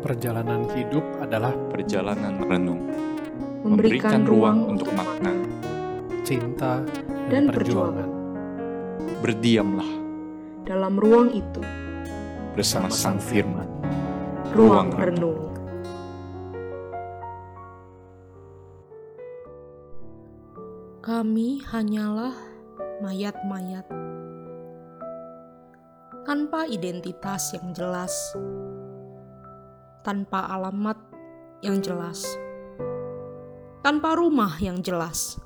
Perjalanan hidup adalah perjalanan renung, memberikan ruang untuk makna. cinta Dan dan, perjuangan. Berdiamlah dalam ruang itu, bersama Sang Firman. ruang Ruang renung. Kami hanyalah mayat-mayat tanpa identitas yang jelas, tanpa alamat yang jelas, tanpa rumah yang jelas.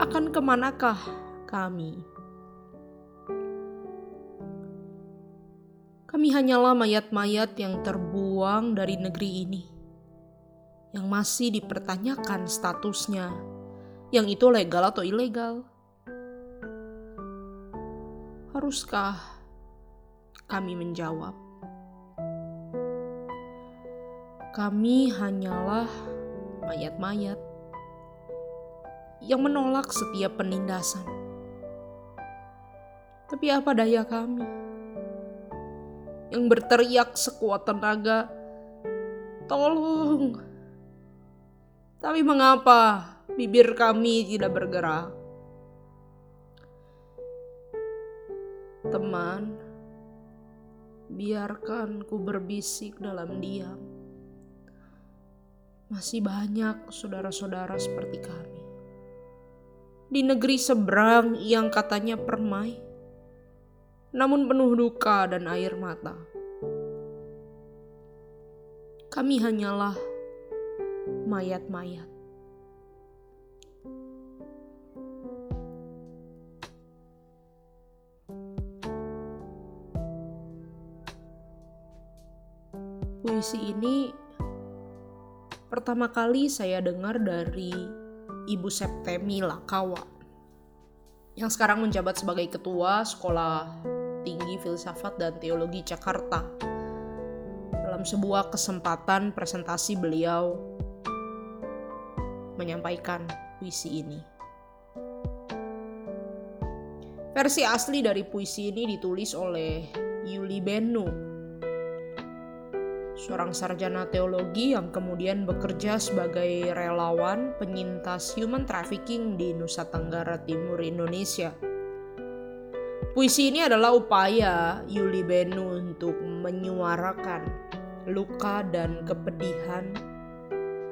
Akan ke manakah kami? Kami hanyalah mayat-mayat yang terbuang dari negeri ini, yang masih dipertanyakan statusnya, yang itu legal atau ilegal. Haruskah kami menjawab? Kami hanyalah mayat-mayat yang menolak setiap penindasan. Tapi apa daya kami? yang berteriak sekuat tenaga, "Tolong!" Tapi mengapa bibir kami tidak bergerak? Teman, biarkan ku berbisik dalam diam. Masih banyak saudara-saudara seperti kami. Di negeri seberang yang katanya permai namun penuh duka dan air mata. Kami hanyalah mayat-mayat. Puisi ini pertama kali saya dengar dari Ibu Septemi Lakawa yang sekarang menjabat sebagai ketua Sekolah Tinggi Filsafat dan Teologi Jakarta. Dalam sebuah kesempatan presentasi beliau menyampaikan puisi ini. Versi asli dari puisi ini ditulis oleh Yuli Benu, seorang sarjana teologi yang kemudian bekerja sebagai relawan penyintas human trafficking di Nusa Tenggara Timur Indonesia. Puisi ini adalah upaya Yuli Benu untuk menyuarakan luka dan kepedihan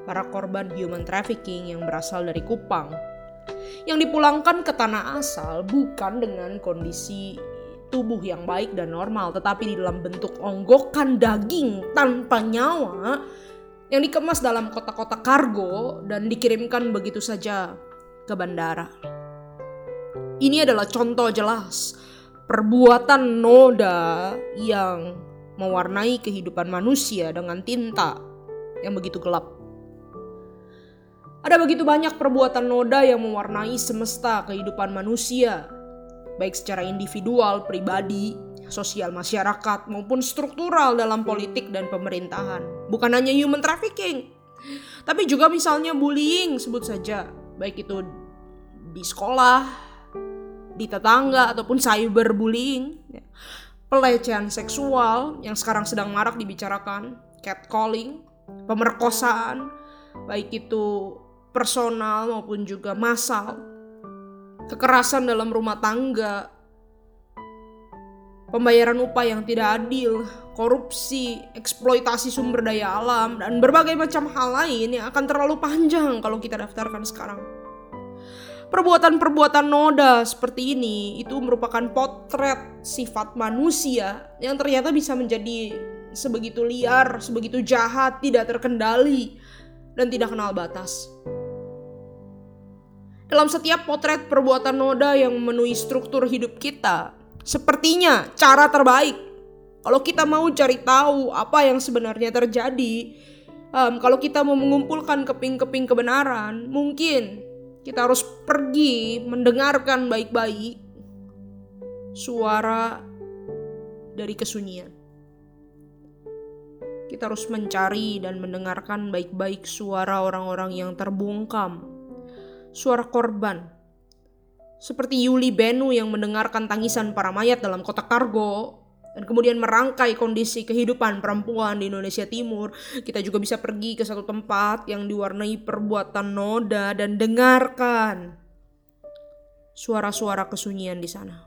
para korban human trafficking yang berasal dari Kupang yang dipulangkan ke tanah asal bukan dengan kondisi tubuh yang baik dan normal tetapi di dalam bentuk onggokan daging tanpa nyawa yang dikemas dalam kotak-kotak kargo dan dikirimkan begitu saja ke bandara. Ini adalah contoh jelas perbuatan noda yang mewarnai kehidupan manusia dengan tinta yang begitu gelap. Ada begitu banyak perbuatan noda yang mewarnai semesta kehidupan manusia, baik secara individual, pribadi, sosial masyarakat, maupun struktural dalam politik dan pemerintahan. Bukan hanya human trafficking, tapi juga misalnya bullying, sebut saja, baik itu di sekolah, di tetangga, ataupun cyberbullying, ya. pelecehan seksual yang sekarang sedang marak dibicarakan, catcalling, pemerkosaan, baik itu personal maupun juga massal, kekerasan dalam rumah tangga, pembayaran upah yang tidak adil, korupsi, eksploitasi sumber daya alam, dan berbagai macam hal lain yang akan terlalu panjang kalau kita daftarkan sekarang. Perbuatan-perbuatan noda seperti ini itu merupakan potret sifat manusia yang ternyata bisa menjadi sebegitu liar, sebegitu jahat, tidak terkendali, dan tidak kenal batas. Dalam setiap potret perbuatan noda yang memenuhi struktur hidup kita, sepertinya cara terbaik. Kalau kita mau cari tahu apa yang sebenarnya terjadi, um, kalau kita mau mengumpulkan keping-keping kebenaran, mungkin kita harus pergi mendengarkan baik-baik suara dari kesunyian. Kita harus mencari dan mendengarkan baik-baik suara orang-orang yang terbungkam, suara korban. Seperti Yuli Benu yang mendengarkan tangisan para mayat dalam kotak kargo, dan kemudian merangkai kondisi kehidupan perempuan di Indonesia Timur, kita juga bisa pergi ke satu tempat yang diwarnai perbuatan noda dan dengarkan suara-suara kesunyian di sana.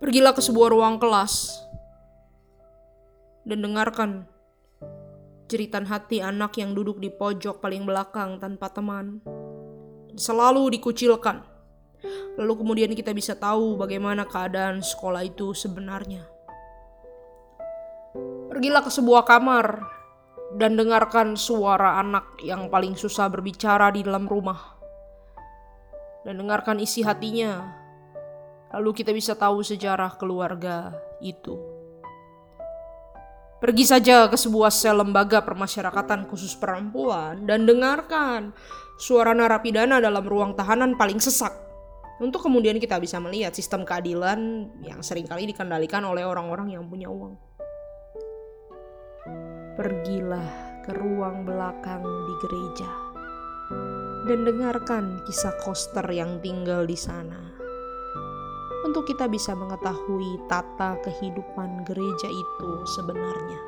Pergilah ke sebuah ruang kelas dan dengarkan jeritan hati anak yang duduk di pojok paling belakang tanpa teman. Selalu dikucilkan Lalu kemudian kita bisa tahu bagaimana keadaan sekolah itu sebenarnya. Pergilah ke sebuah kamar dan dengarkan suara anak yang paling susah berbicara di dalam rumah. Dan dengarkan isi hatinya. Lalu kita bisa tahu sejarah keluarga itu. Pergi saja ke sebuah sel lembaga permasyarakatan khusus perempuan dan dengarkan suara narapidana dalam ruang tahanan paling sesak untuk kemudian kita bisa melihat sistem keadilan yang sering kali dikendalikan oleh orang-orang yang punya uang. Pergilah ke ruang belakang di gereja dan dengarkan kisah Koster yang tinggal di sana. Untuk kita bisa mengetahui tata kehidupan gereja itu sebenarnya.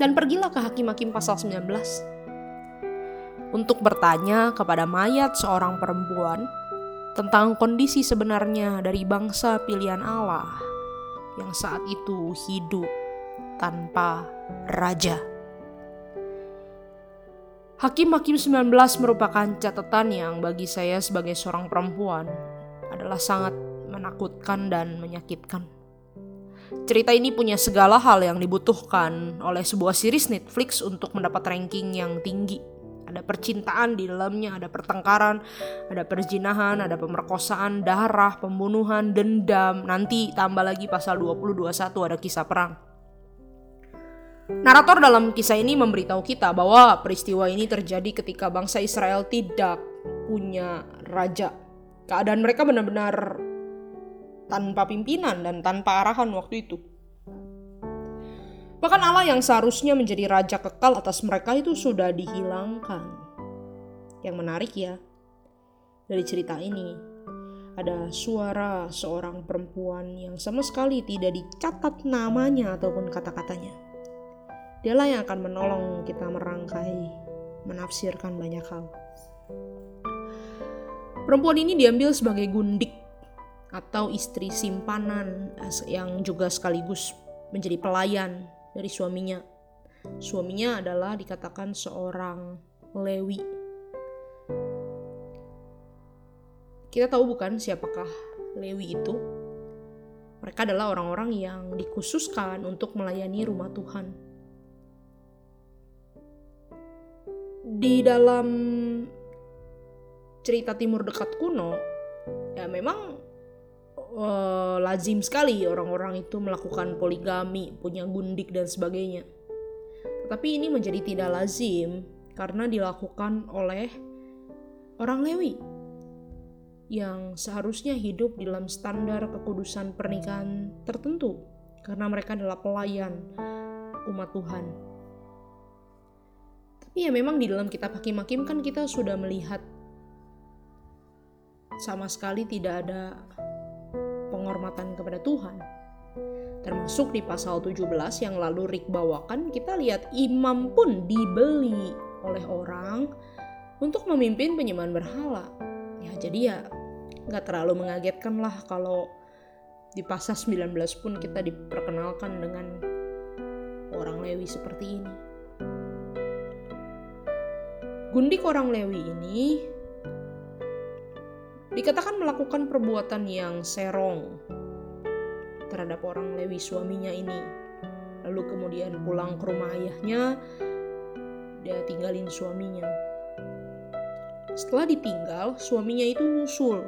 Dan pergilah ke Hakim-Hakim pasal 19 untuk bertanya kepada mayat seorang perempuan tentang kondisi sebenarnya dari bangsa pilihan Allah yang saat itu hidup tanpa raja. Hakim-Hakim 19 merupakan catatan yang bagi saya sebagai seorang perempuan adalah sangat menakutkan dan menyakitkan. Cerita ini punya segala hal yang dibutuhkan oleh sebuah series Netflix untuk mendapat ranking yang tinggi ada percintaan di dalamnya, ada pertengkaran, ada perzinahan, ada pemerkosaan, darah, pembunuhan, dendam. Nanti tambah lagi pasal 2021 ada kisah perang. Narator dalam kisah ini memberitahu kita bahwa peristiwa ini terjadi ketika bangsa Israel tidak punya raja. Keadaan mereka benar-benar tanpa pimpinan dan tanpa arahan waktu itu. Bahkan Allah yang seharusnya menjadi raja kekal atas mereka itu sudah dihilangkan. Yang menarik ya, dari cerita ini ada suara seorang perempuan yang sama sekali tidak dicatat namanya ataupun kata-katanya. Dialah yang akan menolong kita merangkai, menafsirkan banyak hal. Perempuan ini diambil sebagai gundik atau istri simpanan yang juga sekaligus menjadi pelayan dari suaminya. Suaminya adalah dikatakan seorang Lewi. Kita tahu bukan siapakah Lewi itu? Mereka adalah orang-orang yang dikhususkan untuk melayani rumah Tuhan. Di dalam cerita Timur Dekat kuno, ya memang uh, lazim sekali orang-orang itu melakukan poligami, punya gundik dan sebagainya. Tetapi ini menjadi tidak lazim karena dilakukan oleh orang Lewi yang seharusnya hidup dalam standar kekudusan pernikahan tertentu karena mereka adalah pelayan umat Tuhan. Tapi ya memang di dalam kitab Hakim-Hakim kan kita sudah melihat sama sekali tidak ada penghormatan kepada Tuhan. Termasuk di pasal 17 yang lalu Rick bawakan, kita lihat imam pun dibeli oleh orang untuk memimpin penyembahan berhala. Ya jadi ya nggak terlalu mengagetkan lah kalau di pasal 19 pun kita diperkenalkan dengan orang Lewi seperti ini. Gundik orang Lewi ini dikatakan melakukan perbuatan yang serong terhadap orang Lewi suaminya ini. Lalu kemudian pulang ke rumah ayahnya, dia tinggalin suaminya. Setelah ditinggal, suaminya itu nyusul,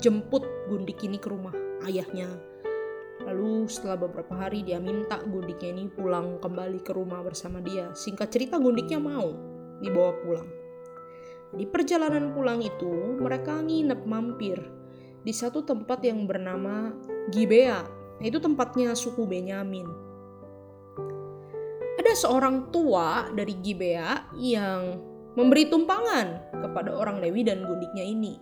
jemput Gundik ini ke rumah ayahnya. Lalu setelah beberapa hari dia minta Gundiknya ini pulang kembali ke rumah bersama dia. Singkat cerita Gundiknya mau dibawa pulang. Di perjalanan pulang itu, mereka nginep mampir di satu tempat yang bernama Gibea. Itu tempatnya suku Benyamin. Ada seorang tua dari Gibea yang memberi tumpangan kepada orang Lewi dan gundiknya ini.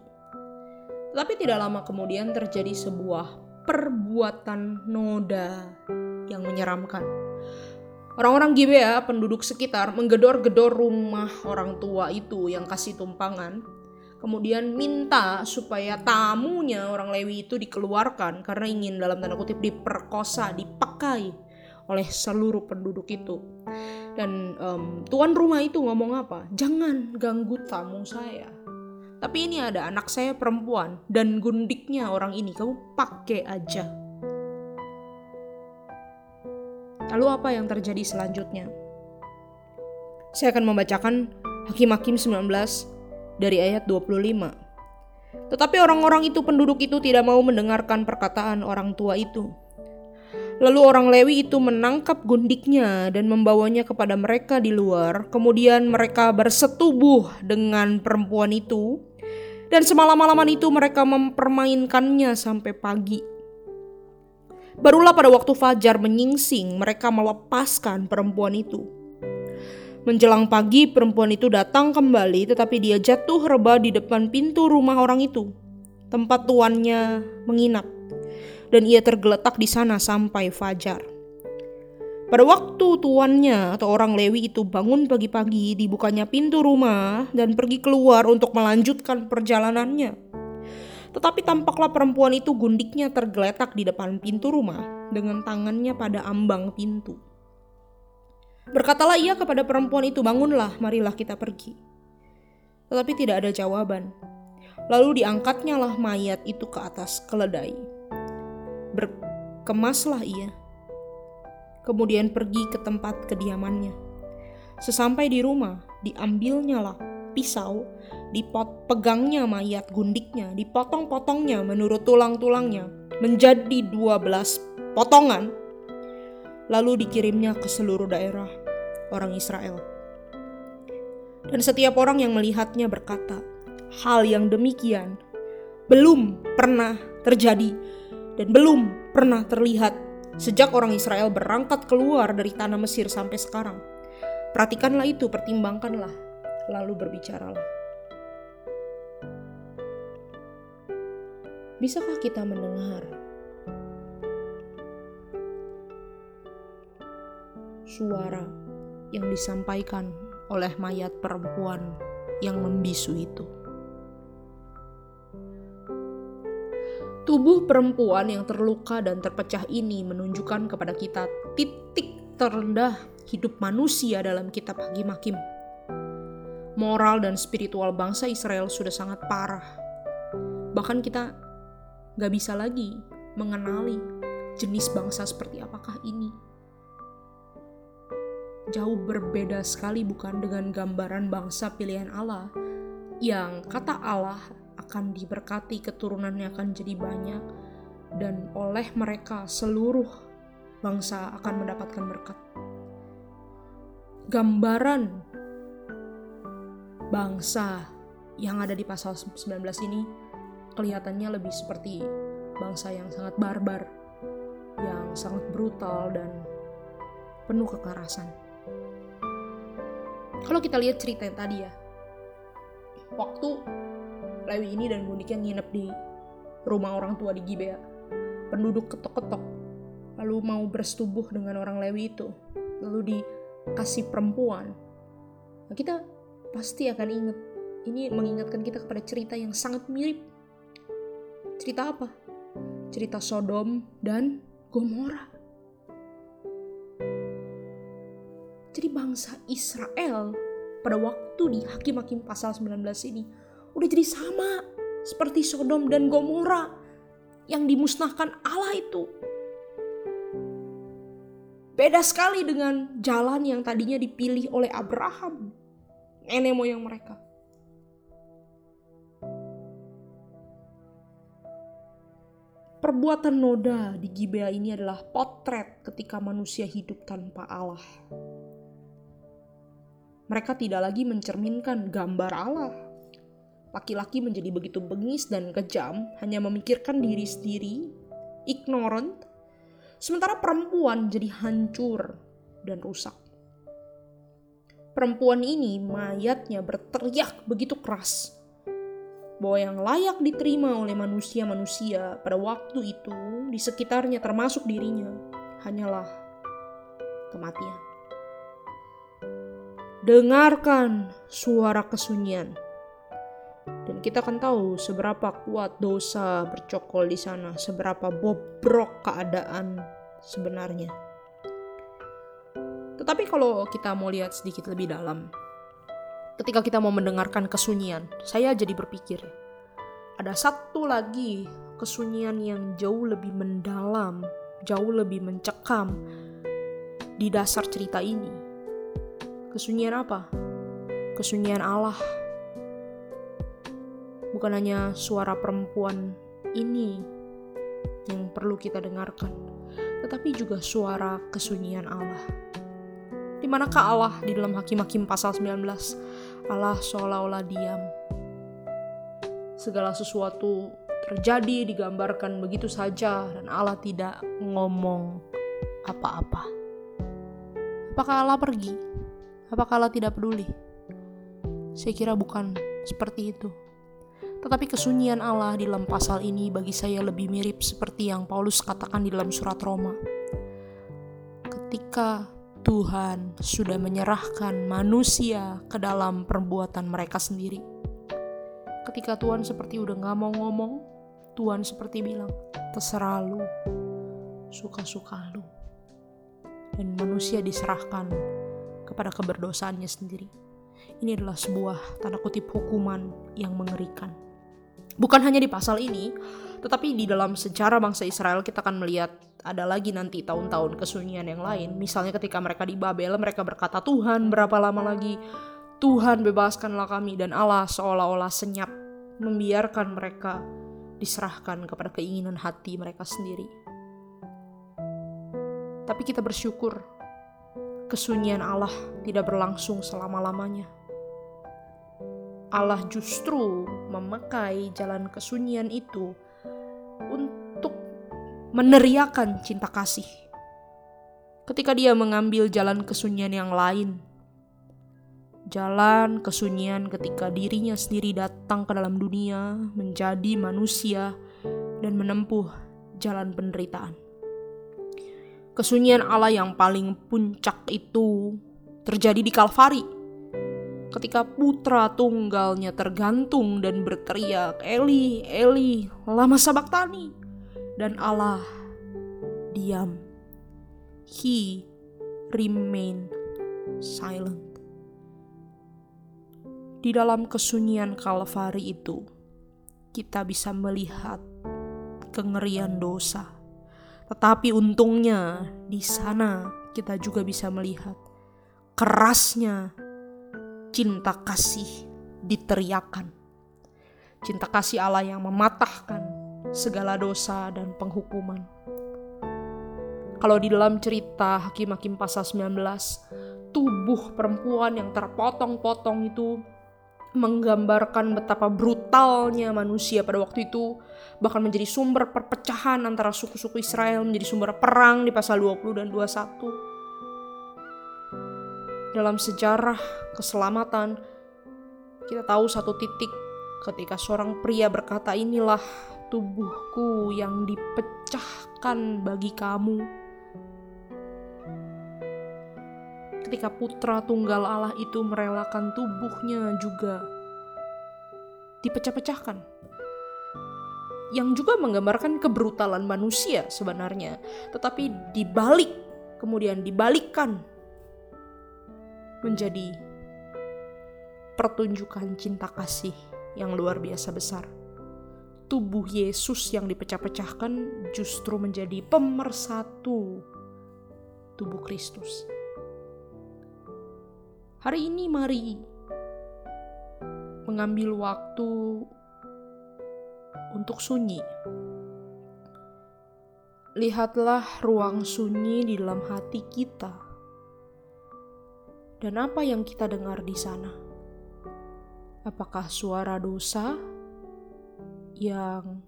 Tetapi tidak lama kemudian terjadi sebuah perbuatan noda yang menyeramkan. Orang-orang Gibea, penduduk sekitar, menggedor-gedor rumah orang tua itu yang kasih tumpangan. Kemudian minta supaya tamunya orang Lewi itu dikeluarkan karena ingin dalam tanda kutip diperkosa, dipakai oleh seluruh penduduk itu. Dan um, tuan rumah itu ngomong apa? Jangan ganggu tamu saya tapi ini ada anak saya perempuan dan gundiknya orang ini kamu pakai aja. Lalu apa yang terjadi selanjutnya? Saya akan membacakan Hakim-Hakim 19 dari ayat 25. Tetapi orang-orang itu penduduk itu tidak mau mendengarkan perkataan orang tua itu. Lalu orang Lewi itu menangkap gundiknya dan membawanya kepada mereka di luar. Kemudian mereka bersetubuh dengan perempuan itu dan semalam-malaman itu mereka mempermainkannya sampai pagi. Barulah pada waktu fajar menyingsing mereka melepaskan perempuan itu. Menjelang pagi perempuan itu datang kembali tetapi dia jatuh rebah di depan pintu rumah orang itu. Tempat tuannya menginap. Dan ia tergeletak di sana sampai fajar. Pada waktu tuannya atau orang Lewi itu bangun pagi-pagi, dibukanya pintu rumah dan pergi keluar untuk melanjutkan perjalanannya. Tetapi tampaklah perempuan itu gundiknya tergeletak di depan pintu rumah dengan tangannya pada ambang pintu. Berkatalah ia kepada perempuan itu, "Bangunlah, marilah kita pergi." Tetapi tidak ada jawaban. Lalu diangkatnya lah mayat itu ke atas keledai. Berkemaslah ia kemudian pergi ke tempat kediamannya. Sesampai di rumah, diambilnya lah pisau, dipot pegangnya mayat gundiknya, dipotong-potongnya menurut tulang-tulangnya menjadi 12 potongan, lalu dikirimnya ke seluruh daerah orang Israel. Dan setiap orang yang melihatnya berkata, hal yang demikian belum pernah terjadi dan belum pernah terlihat Sejak orang Israel berangkat keluar dari tanah Mesir sampai sekarang. Perhatikanlah itu, pertimbangkanlah, lalu berbicaralah. Bisakah kita mendengar suara yang disampaikan oleh mayat perempuan yang membisu itu? Tubuh perempuan yang terluka dan terpecah ini menunjukkan kepada kita titik terendah hidup manusia dalam kitab Hakim-Hakim. Moral dan spiritual bangsa Israel sudah sangat parah. Bahkan kita gak bisa lagi mengenali jenis bangsa seperti apakah ini. Jauh berbeda sekali bukan dengan gambaran bangsa pilihan Allah yang kata Allah akan diberkati, keturunannya akan jadi banyak, dan oleh mereka seluruh bangsa akan mendapatkan berkat. Gambaran bangsa yang ada di pasal 19 ini kelihatannya lebih seperti bangsa yang sangat barbar, yang sangat brutal dan penuh kekerasan. Kalau kita lihat cerita yang tadi ya, waktu Lewi ini dan Gundiknya nginep di rumah orang tua di Gibea. Penduduk ketok-ketok, lalu mau bersetubuh dengan orang Lewi itu, lalu dikasih perempuan. Nah, kita pasti akan ingat. Ini mengingatkan kita kepada cerita yang sangat mirip. Cerita apa? Cerita Sodom dan Gomora. Jadi bangsa Israel pada waktu di Hakim-Hakim pasal 19 ini udah jadi sama seperti Sodom dan Gomora yang dimusnahkan Allah itu. Beda sekali dengan jalan yang tadinya dipilih oleh Abraham, nenek moyang mereka. Perbuatan noda di Gibea ini adalah potret ketika manusia hidup tanpa Allah. Mereka tidak lagi mencerminkan gambar Allah, Laki-laki menjadi begitu bengis dan kejam, hanya memikirkan diri sendiri, ignorant, sementara perempuan jadi hancur dan rusak. Perempuan ini mayatnya berteriak begitu keras. bahwa yang layak diterima oleh manusia-manusia pada waktu itu di sekitarnya termasuk dirinya hanyalah kematian. Dengarkan suara kesunyian. Dan kita akan tahu seberapa kuat dosa bercokol di sana, seberapa bobrok keadaan sebenarnya. Tetapi kalau kita mau lihat sedikit lebih dalam, ketika kita mau mendengarkan kesunyian, saya jadi berpikir, ada satu lagi kesunyian yang jauh lebih mendalam, jauh lebih mencekam di dasar cerita ini Kesunyian apa? Kesunyian Allah. Bukan hanya suara perempuan ini yang perlu kita dengarkan, tetapi juga suara kesunyian Allah. Di manakah Allah di dalam Hakim-Hakim pasal 19? Allah seolah-olah diam. Segala sesuatu terjadi digambarkan begitu saja dan Allah tidak ngomong apa-apa. Apakah Allah pergi? Apakah Allah tidak peduli? Saya kira bukan seperti itu. Tetapi kesunyian Allah di dalam pasal ini bagi saya lebih mirip seperti yang Paulus katakan di dalam surat Roma. Ketika Tuhan sudah menyerahkan manusia ke dalam perbuatan mereka sendiri. Ketika Tuhan seperti udah gak mau ngomong, Tuhan seperti bilang, terserah lu, suka-suka lu. Dan manusia diserahkan kepada keberdosaannya sendiri. Ini adalah sebuah tanda kutip hukuman yang mengerikan. Bukan hanya di pasal ini, tetapi di dalam sejarah bangsa Israel kita akan melihat ada lagi nanti tahun-tahun kesunyian yang lain. Misalnya ketika mereka di Babel, mereka berkata, Tuhan berapa lama lagi? Tuhan bebaskanlah kami. Dan Allah seolah-olah senyap membiarkan mereka diserahkan kepada keinginan hati mereka sendiri. Tapi kita bersyukur kesunyian Allah tidak berlangsung selama-lamanya. Allah justru memakai jalan kesunyian itu untuk meneriakan cinta kasih. Ketika dia mengambil jalan kesunyian yang lain, jalan kesunyian ketika dirinya sendiri datang ke dalam dunia, menjadi manusia, dan menempuh jalan penderitaan. Kesunyian Allah yang paling puncak itu terjadi di Kalvari. Ketika putra tunggalnya tergantung dan berteriak, Eli, Eli, lama sabaktani. Dan Allah diam. He remain silent. Di dalam kesunyian Kalvari itu, kita bisa melihat kengerian dosa tetapi untungnya di sana kita juga bisa melihat kerasnya cinta kasih diteriakan. Cinta kasih Allah yang mematahkan segala dosa dan penghukuman. Kalau di dalam cerita Hakim-Hakim pasal 19, tubuh perempuan yang terpotong-potong itu menggambarkan betapa brutalnya manusia pada waktu itu bahkan menjadi sumber perpecahan antara suku-suku Israel menjadi sumber perang di pasal 20 dan 21 dalam sejarah keselamatan kita tahu satu titik ketika seorang pria berkata inilah tubuhku yang dipecahkan bagi kamu ketika putra tunggal Allah itu merelakan tubuhnya juga dipecah-pecahkan. Yang juga menggambarkan kebrutalan manusia sebenarnya, tetapi dibalik, kemudian dibalikkan menjadi pertunjukan cinta kasih yang luar biasa besar. Tubuh Yesus yang dipecah-pecahkan justru menjadi pemersatu tubuh Kristus. Hari ini mari mengambil waktu untuk sunyi. Lihatlah ruang sunyi di dalam hati kita. Dan apa yang kita dengar di sana? Apakah suara dosa yang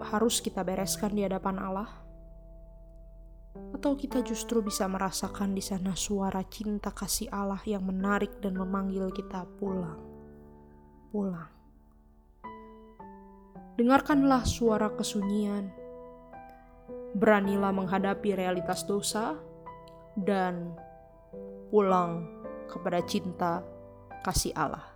harus kita bereskan di hadapan Allah? Atau kita justru bisa merasakan di sana suara cinta kasih Allah yang menarik dan memanggil kita pulang. pulang. Dengarkanlah suara kesunyian. Beranilah menghadapi realitas dosa dan pulang kepada cinta kasih Allah.